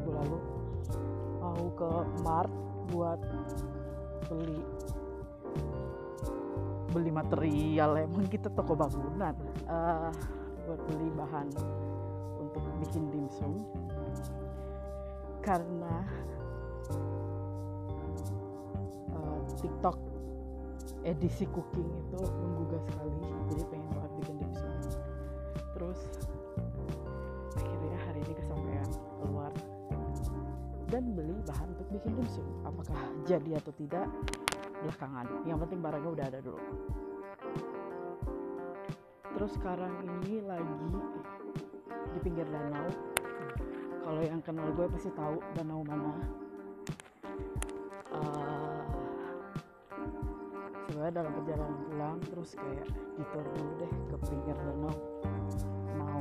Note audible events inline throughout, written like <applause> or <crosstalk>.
minggu lalu. Mau ke Mart buat beli beli material emang kita toko bangunan. Uh, buat beli bahan untuk bikin dimsum karena uh, TikTok edisi cooking itu menggugah sekali jadi pengen banget bikin dimsum terus dan beli bahan untuk bikin dimsum apakah jadi atau tidak belakangan. Yang penting barangnya udah ada dulu. Terus sekarang ini lagi di pinggir danau. Kalau yang kenal gue pasti tahu danau mana. Uh, sebenarnya dalam perjalanan pulang terus kayak ditour dulu deh ke pinggir danau. Mau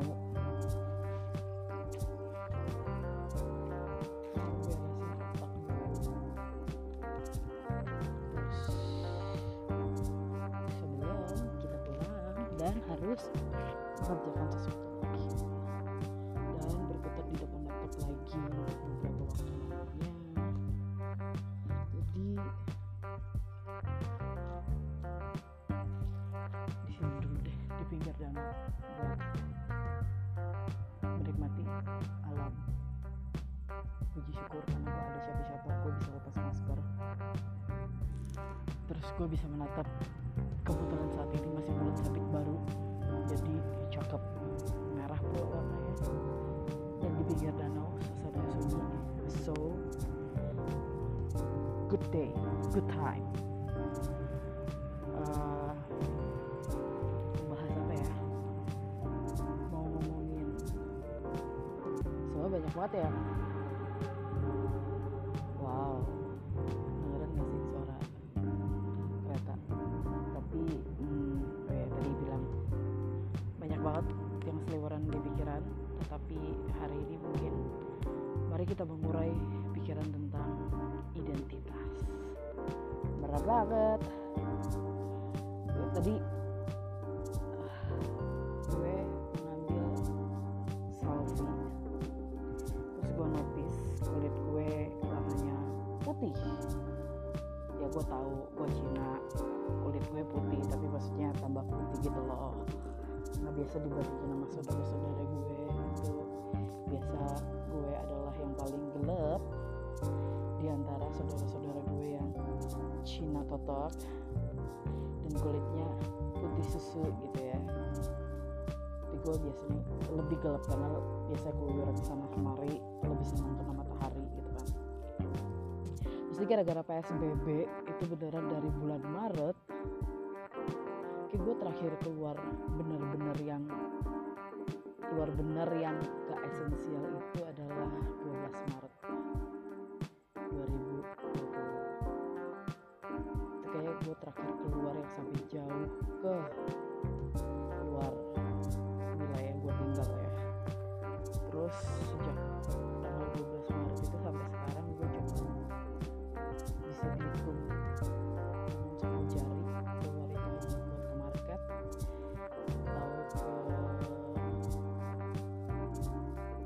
terus gue bisa menatap kebetulan saat ini masih bulan sabit baru jadi cakep merah pula warnanya. Dan di pinggir danau suasana sunyi. So good day good time. Uh, bahas apa ya? Mau ngomongin soalnya banyak banget ya banget. Ya, tadi Totok dan kulitnya putih susu gitu ya. Tapi gue biasanya lebih gelap karena biasa gue orang sana kemari lebih senang kena matahari gitu kan. Terus gara-gara PSBB itu beneran dari bulan Maret kayak gue terakhir keluar bener-bener yang keluar bener yang gak esensial itu adalah 12 Maret keluar yang sampai jauh ke luar wilayah yang gue tinggal ya. Terus sejak tanggal 12 Maret itu sampai sekarang gue cuma bisa dihitung satu jari keluar itu hanya buat ke market atau ke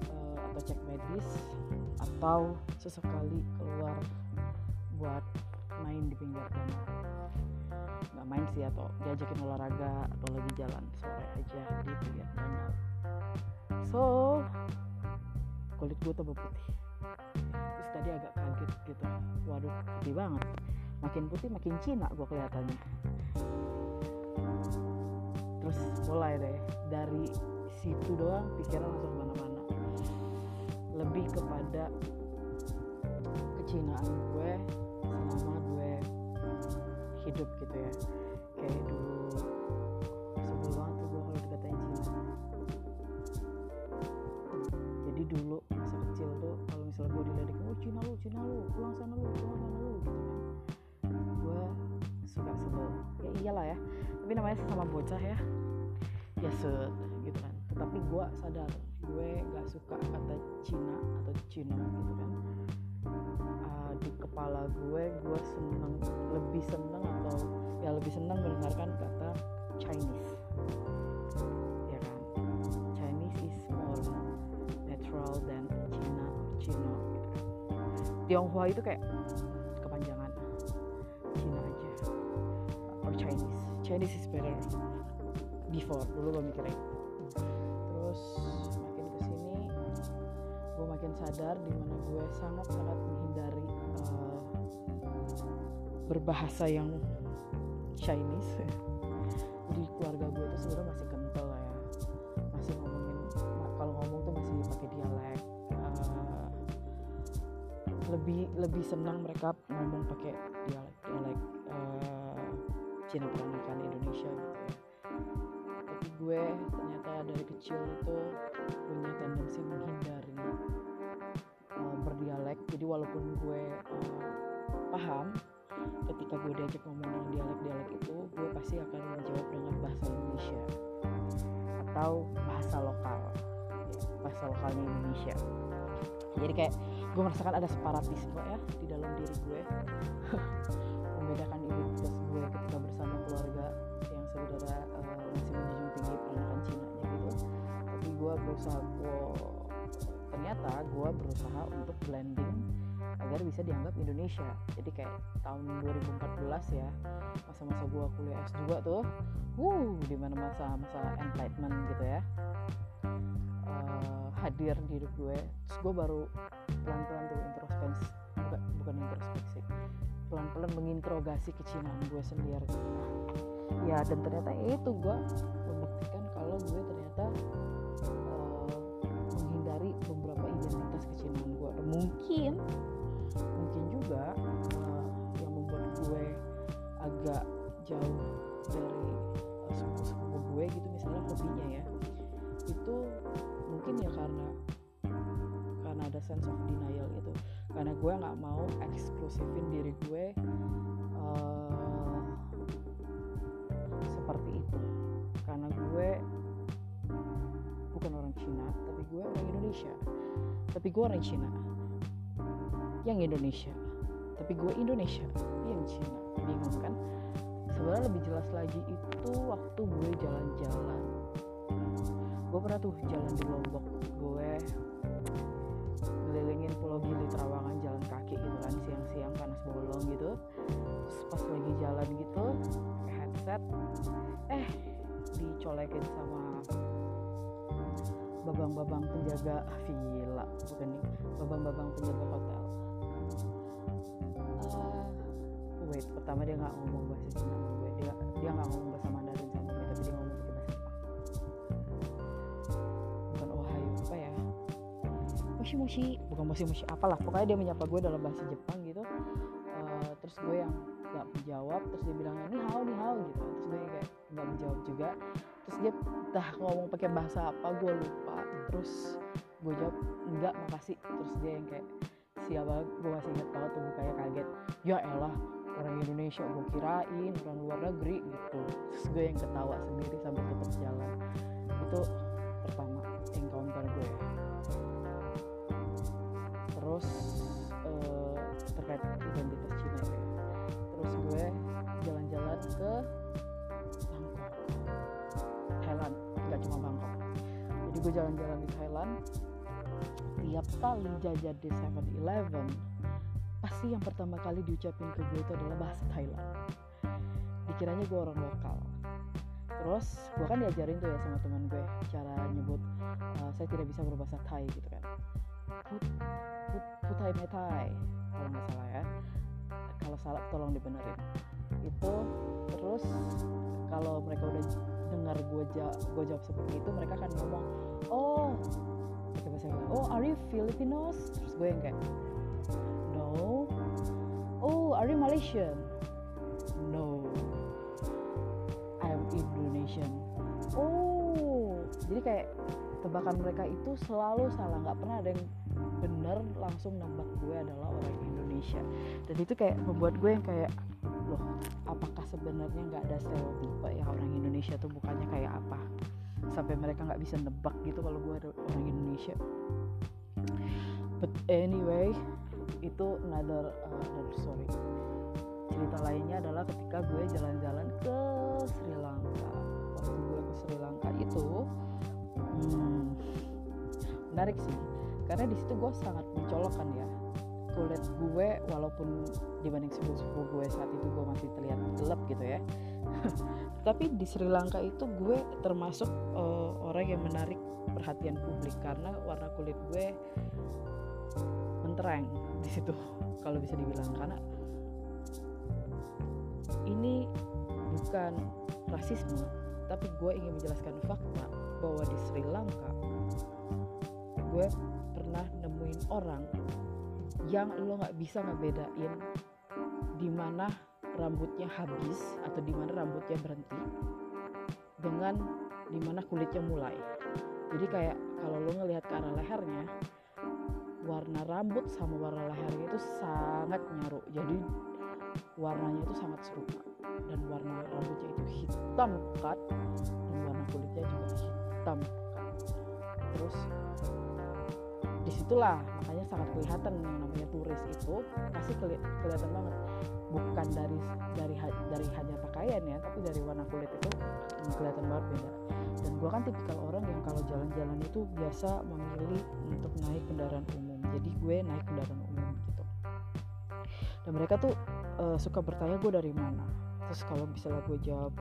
eh, atau cek medis atau sesekali keluar buat main di pinggir danau main sih atau diajakin olahraga atau lagi jalan sore aja di pinggir danau so kulit gue tambah putih terus tadi agak kaget gitu. Waduh putih banget. Makin putih makin Cina gue kelihatannya. Terus mulai deh dari situ doang pikiran langsung ke mana-mana. Lebih kepada kecinaan gue hidup gitu ya. Kayak dulu sebel banget tuh gue kalau dikatain Cina jadi dulu masa kecil tuh kalau misalnya gue diledekin oh Cina lu Cina lu pulang sana lu pulang sana lu gitu kan. Gue suka sebel. Ya iyalah ya tapi namanya sama bocah ya. Ya set gitu kan. Tetapi gue sadar gue gak suka kata Cina atau Cina gitu kan di kepala gue gue seneng lebih seneng atau ya lebih seneng mendengarkan kata Chinese. Ya kan? Chinese is more natural than Cina gitu kan Tionghoa itu kayak kepanjangan. Cina aja. Or Chinese. Chinese is better. Before dulu gue mikirnya. Terus makin sadar di mana gue sangat sangat menghindari uh, berbahasa yang Chinese. <laughs> Jadi keluarga gue tuh sebenarnya masih kental ya. Masih ngomongin kalau ngomong tuh masih pakai dialek uh, lebih lebih senang mereka ngomong pakai dialek dialek uh, Cina peranakan Indonesia gitu ya. Tapi gue ternyata dari kecil itu punya tendensi menghindari uh, berdialek. Jadi walaupun gue uh, paham ketika gue diajak ngomong dengan dialek-dialek itu gue pasti akan menjawab dengan bahasa Indonesia atau bahasa lokal. Bahasa lokalnya Indonesia. Jadi kayak gue merasakan ada separatisme ya di dalam diri gue. <laughs> Membedakan identitas gue ketika bersama keluarga yang saudara uh, masih menjunjung tinggi peranakan Cina gitu. Tapi gue berusaha gue ternyata gue berusaha untuk blending agar bisa dianggap Indonesia. Jadi kayak tahun 2014 ya masa-masa gue kuliah S2 tuh uh di mana masa masa enlightenment gitu ya uh, hadir di hidup gue. Terus gue baru pelan-pelan tuh introspeksi bukan bukan introspeksi pelan-pelan menginterogasi kecinaan gue sendiri. Ya dan ternyata itu gue membuktikan kalau gue ternyata mungkin. Mungkin juga uh, yang membuat gue agak jauh dari uh, sepupu-sepupu gue gitu misalnya hobinya ya. Itu mungkin ya karena karena ada sense of denial itu karena gue nggak mau eksklusifin diri gue uh, seperti itu. Karena gue bukan orang Cina tapi gue orang Indonesia. Tapi gue orang Cina yang Indonesia. Tapi gue Indonesia yang Cina. Bingung kan? Sebenarnya lebih jelas lagi itu waktu gue jalan-jalan. Gue pernah tuh jalan di Lombok. Gue ngelilingin Pulau Gili Terawangan jalan kaki gitu kan siang-siang panas bolong gitu. Terus pas lagi jalan gitu headset eh dicolekin sama babang-babang penjaga villa bukan nih babang-babang penjaga hotel uh, wait pertama dia nggak ngomong bahasa Cina sama gue. Dia dia nggak ngomong bahasa Mandarin sama gue tapi dia ngomong pakai bahasa Jepang. Bukan Ohio apa ya? Moshi moshi bukan moshi moshi apalah. Pokoknya dia menyapa gue dalam bahasa Jepang gitu. Uh, terus gue yang nggak menjawab terus dia bilang ini hao nih hao gitu. Terus gue kayak nggak menjawab juga. Terus dia entah ngomong pakai bahasa apa gue lupa. Terus gue jawab enggak makasih. Terus dia yang kayak siapa gue masih ingat banget tuh mukanya kaget. Ya elah orang Indonesia gue kirain orang luar negeri gitu. Terus gue yang ketawa sendiri sambil tetap jalan. Itu pertama encounter gue terus uh, terkait identitas Cina ya. Terus gue jalan-jalan ke Bangkok. Thailand nggak cuma Bangkok. Jadi gue jalan-jalan di Thailand tiap kali jajan di 7-Eleven pasti yang pertama kali diucapin ke gue itu adalah bahasa Thailand. Dikiranya gue orang lokal. Terus gue kan diajarin tuh ya sama teman gue cara nyebut uh, saya tidak bisa berbahasa Thai gitu kan. Put put putai metai kalau nggak salah ya. Kalau salah tolong dibenerin. Itu terus kalau mereka udah dengar gue jawab gue jawab seperti itu mereka akan ngomong oh oh are you Filipinos? Terus gue yang kayak no. Oh are you Malaysian? No. I'm Indonesian. Oh. Jadi kayak tebakan mereka itu selalu salah. Nggak pernah ada yang bener langsung nembak gue adalah orang Indonesia. Dan itu kayak membuat gue yang kayak loh apakah sebenarnya nggak ada stereotipe ya orang Indonesia tuh bukannya kayak apa sampai mereka nggak bisa nebak gitu kalau gue orang Indonesia. But anyway itu another uh, another story. Cerita lainnya adalah ketika gue jalan-jalan ke Sri Lanka. Waktu gue ke Sri Lanka itu hmm, menarik sih. Karena di situ gue sangat mencolokkan ya kulit gue walaupun dibanding sepupu gue saat itu gue masih terlihat gelap gitu ya. <laughs> Tapi di Sri Lanka itu gue termasuk uh, orang yang menarik perhatian publik karena warna kulit gue mentereng di situ <laughs> kalau bisa dibilang. Karena ini bukan rasisme tapi gue ingin menjelaskan fakta bahwa di Sri Lanka gue pernah nemuin orang yang lo nggak bisa ngebedain di mana rambutnya habis atau di mana rambutnya berhenti dengan di mana kulitnya mulai. Jadi kayak kalau lo ngelihat ke arah lehernya warna rambut sama warna lehernya itu sangat nyaru. Jadi warnanya itu sangat serupa dan warna rambutnya itu hitam pekat dan warna kulitnya juga hitam pekat. Terus di situlah makanya sangat kelihatan yang namanya turis itu pasti keli kelihatan banget. Bukan dari dari dari hanya pakaian ya tapi dari warna kulit itu kelihatan banget beda. Dan gue kan tipikal orang yang kalau jalan-jalan itu biasa memilih untuk naik kendaraan umum. Jadi gue naik kendaraan umum gitu. Dan mereka tuh uh, suka bertanya gue dari mana. Terus kalau misalnya gue jawab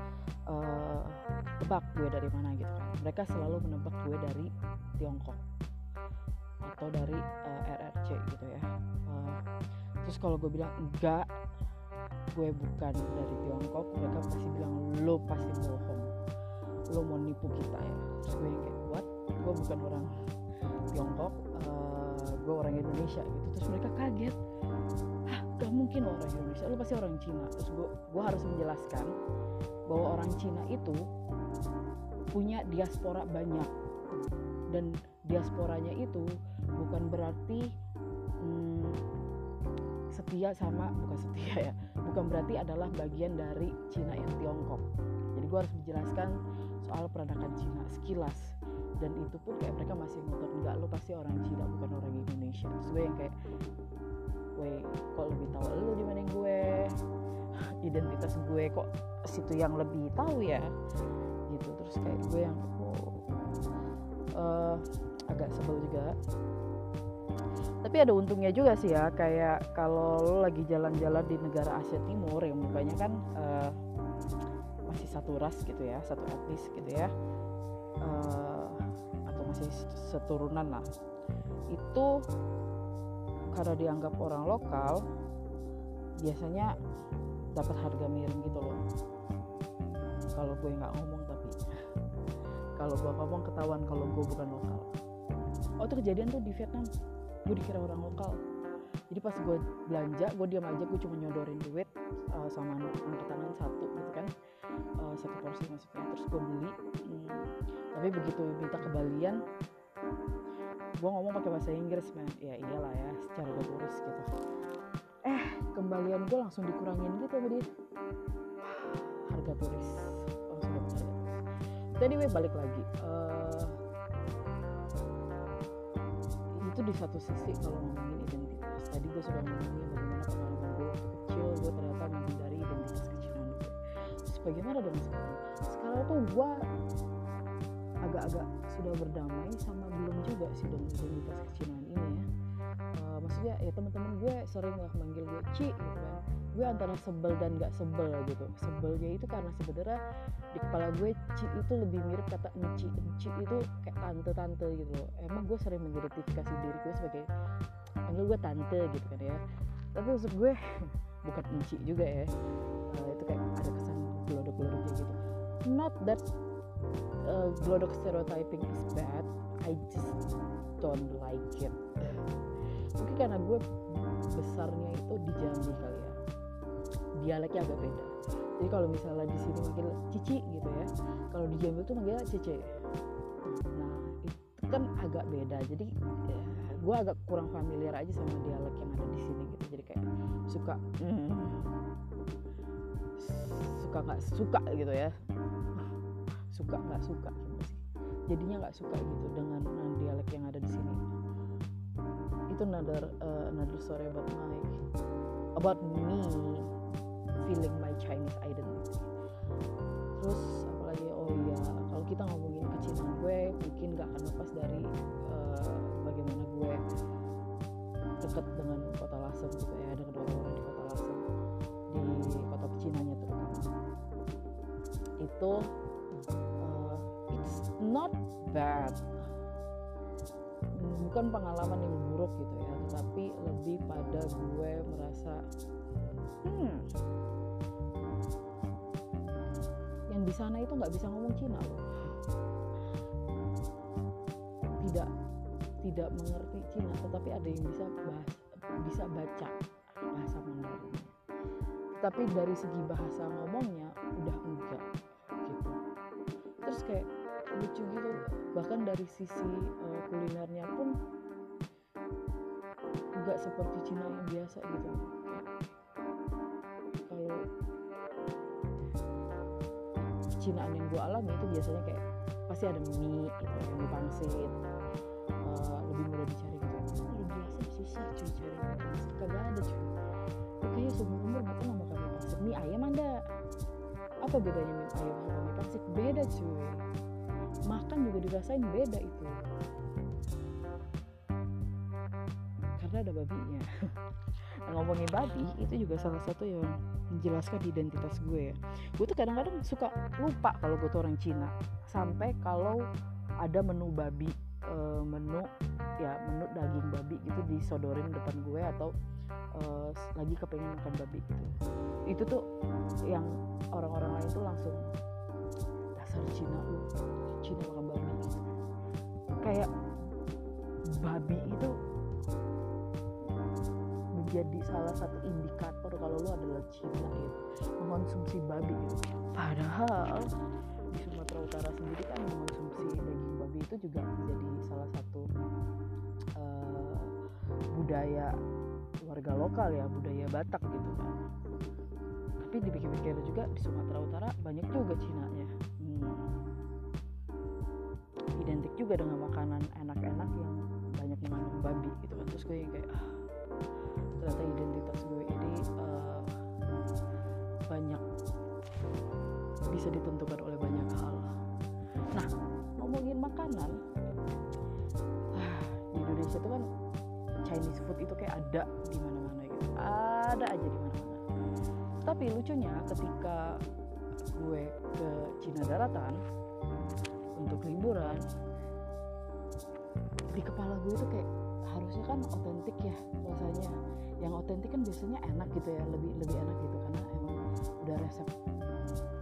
uh, tebak gue dari mana gitu kan. Mereka selalu menebak gue dari Tiongkok atau dari uh, eh, RRC gitu ya. Uh, terus kalau gue bilang enggak gue bukan dari Tiongkok mereka pasti bilang lo pasti bohong. Lo mau nipu kita ya. Terus gue kayak what? Gue bukan orang Tiongkok uh, gue orang Indonesia. Gitu. Terus mereka kaget. Hah, gak mungkin orang Indonesia lo pasti orang Cina. Terus gue gue harus menjelaskan bahwa orang Cina itu punya diaspora banyak. Dan diasporanya itu bukan berarti hmm, setia sama bukan setia ya bukan berarti adalah bagian dari Cina yang Tiongkok. Jadi gue harus menjelaskan soal peranakan Cina sekilas. Dan itu pun kayak mereka masih ngotot. Enggak lo pasti orang Cina bukan orang Indonesia. Terus gue yang kayak gue kok lebih tahu lo dibanding gue? <laughs> Identitas gue kok situ yang lebih tahu ya? Gitu. Terus kayak gue yang oh, uh, agak sebel juga. Tapi ada untungnya juga sih ya kayak kalau lo lagi jalan-jalan di negara Asia Timur yang mukanya kan uh, masih satu ras gitu ya satu etnis gitu ya uh, atau masih seturunan lah. Itu karena dianggap orang lokal biasanya dapat harga miring gitu loh. Kalau gue nggak ngomong tapi <laughs> kalau gue ngomong ketahuan kalau gue bukan lokal oh itu kejadian tuh di Vietnam. Gue dikira orang lokal. Jadi pas gue belanja gue diam aja gue cuma nyodorin duit uh, sama angkat tangan satu gitu kan. Uh, satu porsi maksudnya. Terus gue beli. Hmm, tapi begitu minta kembalian gue ngomong pakai bahasa Inggris man ya iyalah ya secara turis gitu. Eh kembalian gue langsung dikurangin gitu sama harga turis. Langsung turis jadi anyway balik lagi. Uh, itu di satu sisi kalau ngomongin identitas. Tadi gue sudah ngomongin bagaimana pengalaman gue waktu kecil gue ternyata menghindari identitas kecilan gue terus bagaimana dengan sekarang? Sekarang tuh gue agak-agak sudah berdamai sama belum juga sih dengan identitas kecilan ini ya. Uh, maksudnya ya teman-teman gue sering lah manggil gue Ci gitu kan. Gue antara sebel dan gak sebel gitu. Sebelnya itu karena sebenarnya di kepala gue Ci itu lebih mirip kata enci enci itu kayak tante-tante gitu. Loh emang gue sering mengidentifikasi diri gue sebagai panggil gue tante gitu kan ya. Tapi maksud gue <laughs> bukan enci juga ya. Uh, itu kayak ada kesan glodok-glodoknya gitu. Not that uh, glodok stereotyping is bad. I just don't like it. Mungkin karena gue besarnya itu di Jambi kali ya. Dialeknya agak beda jadi kalau misalnya di sini manggil cici gitu ya kalau di Jambi tuh manggilnya cece nah itu kan agak beda. Jadi ya, gue agak kurang familiar aja sama dialek yang ada di sini gitu. Jadi kayak suka mm, suka nggak suka gitu ya. Suka nggak suka gimana sih. Jadinya nggak suka gitu dengan, dengan dialek yang ada di sini. Itu another uh, another story about my about me feeling my Chinese identity. Terus apalagi oh iya kalau kita ngomongin kecintaan gue mungkin gak akan lepas dari uh, bagaimana gue dekat dengan kota Lasem gitu ya dengan orang-orang di kota Lasem di kota pecinanya terutama. Itu uh, it's not bad. Bukan pengalaman yang buruk gitu ya tetapi lebih pada gue merasa hmm. Yang di sana itu nggak bisa ngomong Cina loh. Tidak tidak mengerti Cina tetapi ada yang bisa bahas, bisa baca bahasa Mandarin tapi dari segi bahasa ngomongnya udah enggak gitu. Terus kayak lucu gitu bahkan dari sisi uh, kulinernya pun enggak seperti Cina yang biasa gitu Cinaan yang gue alami itu biasanya kayak pasti ada mie gitu mie pangsit uh, lebih mudah dicari gitu. Kalau biasa susah cuy cari mie pangsit kagak ada cuy. Kayaknya seumur umur gak pernah makan mie pangsit. Mie ayam ada. Apa bedanya mie ayam sama mie pangsit? Beda cuy. Makan juga dirasain beda itu. Karena ada babinya <laughs> nah, ngomongin babi itu juga salah satu yang menjelaskan identitas gue ya. Gue tuh kadang-kadang suka lupa kalau gue tuh orang Cina. Sampai kalau ada menu babi e, menu ya menu daging babi gitu disodorin depan gue atau e, lagi kepengen makan babi gitu. Itu tuh yang orang-orang lain tuh langsung dasar Cina lu Cina makan babi. Kayak babi itu menjadi salah satu indikator kalau lu adalah Cina ya mengonsumsi babi. Gitu padahal di Sumatera Utara sendiri kan mengonsumsi daging babi itu juga menjadi salah satu uh, budaya warga lokal ya budaya Batak gitu kan. Tapi dipikir-pikir juga di Sumatera Utara banyak juga Cina nya hmm. identik juga dengan makanan enak-enak yang banyak mengandung babi gitu kan. Terus gue kayak ah, ternyata identitas gue ini uh, banyak bisa ditentukan oleh banyak hal. Nah ngomongin makanan <sighs> di Indonesia tuh kan Chinese food itu kayak ada di mana-mana gitu. Ada aja di mana-mana. Tapi lucunya ketika gue ke Cina daratan untuk liburan di kepala gue tuh kayak harusnya kan otentik ya rasanya yang otentik kan biasanya enak gitu ya lebih lebih enak gitu karena emang udah resep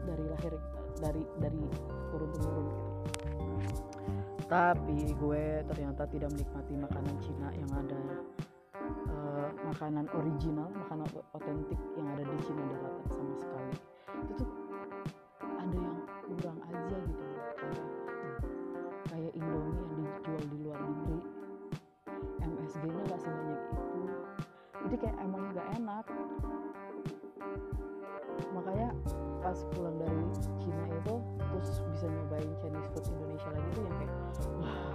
dari lahir dari dari turun temurun gitu. Tapi gue ternyata tidak menikmati makanan Cina yang ada uh, makanan original makanan otentik yang ada di Cina daratan sama sekali. Itu tuh ada yang kurang aja gitu MSG-nya gak sebanyak itu. Jadi kayak emang gak enak. Makanya pas pulang dari Cina itu terus bisa nyobain Chinese food Indonesia lagi tuh yang kayak wah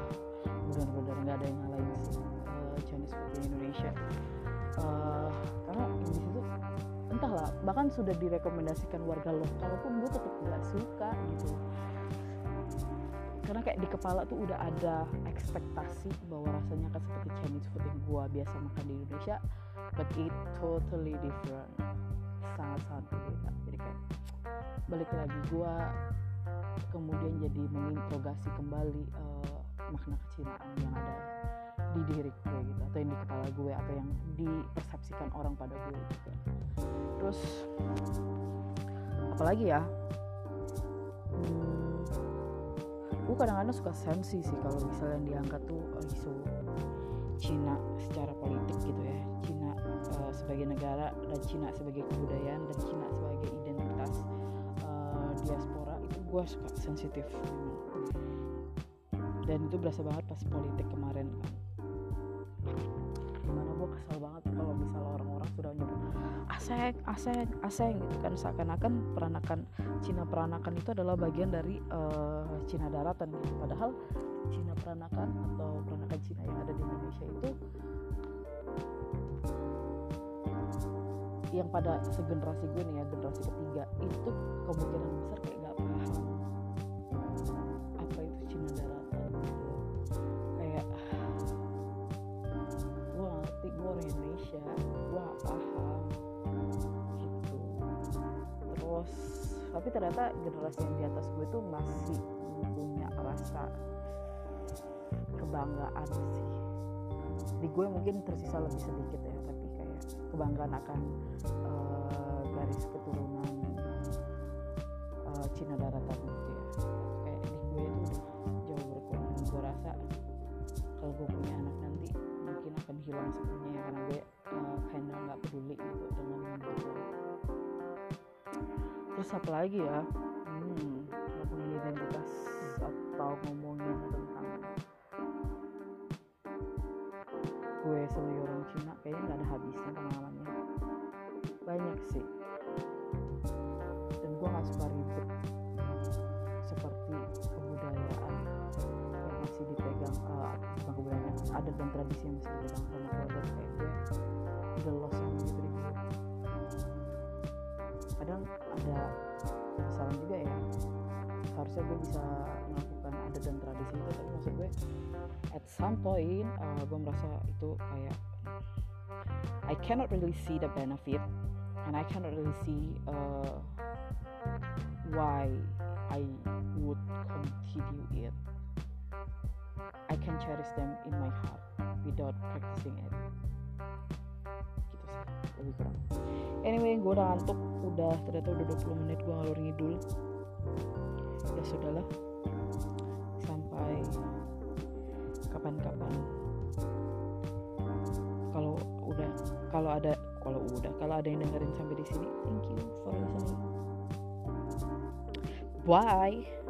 benar-benar nggak ada yang ngalahin uh, Chinese food di Indonesia. Uh, karena di situ entahlah bahkan sudah direkomendasikan warga lokal pun gue tetap nggak suka gitu karena kayak di kepala tuh udah ada ekspektasi bahwa rasanya akan seperti Chinese food yang gue biasa makan di Indonesia but it totally different. Sangat-sangat berbeda. Jadi kayak balik lagi gue kemudian jadi menginterogasi kembali uh, makna kecinaan yang ada di diri gue gitu atau yang di kepala gue atau yang dipersepsikan orang pada gue juga terus apalagi ya? Hmm, gue kadang-kadang suka sensi sih kalau misalnya diangkat tuh isu Cina secara politik gitu ya. Cina uh, sebagai negara dan Cina sebagai kebudayaan dan Cina sebagai identitas uh, diaspora itu gue suka sensitif. Dan itu berasa banget pas politik kemarin kan aseng aseng aseng gitu kan. Seakan-akan peranakan Cina peranakan itu adalah bagian dari uh, Cina daratan gitu. Padahal Cina peranakan atau peranakan Cina yang ada di Indonesia itu yang pada segenerasi gue nih ya generasi ketiga itu kemudian tapi ternyata generasi yang di atas gue tuh masih punya rasa kebanggaan sih. Di gue mungkin tersisa lebih sedikit ya tapi kayak kebanggaan akan uh, garis keturunan uh, Cina daratan gitu ya. Kayak di gue itu jauh berkurang. Gue rasa kalau gue punya anak nanti mungkin akan hilang sepenuhnya ya karena gue uh, kinda nggak peduli gitu dengan terus apa lagi ya? Hmm, ngomongin identitas atau ngomongin tentang gue sebagai orang Cina kayaknya nggak ada habisnya pengalamannya. Banyak sih. Dan gue nggak suka ribet. Seperti kebudayaan yang masih dipegang uh, bukan kebudayaan adat dan tradisi yang masih dipegang sama harusnya gue bisa melakukan adat dan tradisi itu tapi maksud gue at some point uh, gue merasa itu kayak I cannot really see the benefit and I cannot really see uh, why I would continue it. I can cherish them in my heart without practicing it. Gitu sih lebih kurang. Anyway gue udah ngantuk udah ternyata udah 20 menit gue ngalur ngidul sudahlah. Sampai kapan-kapan. Kalau udah kalau ada kalau udah kalau ada yang dengerin sampai di sini thank you for listening. Bye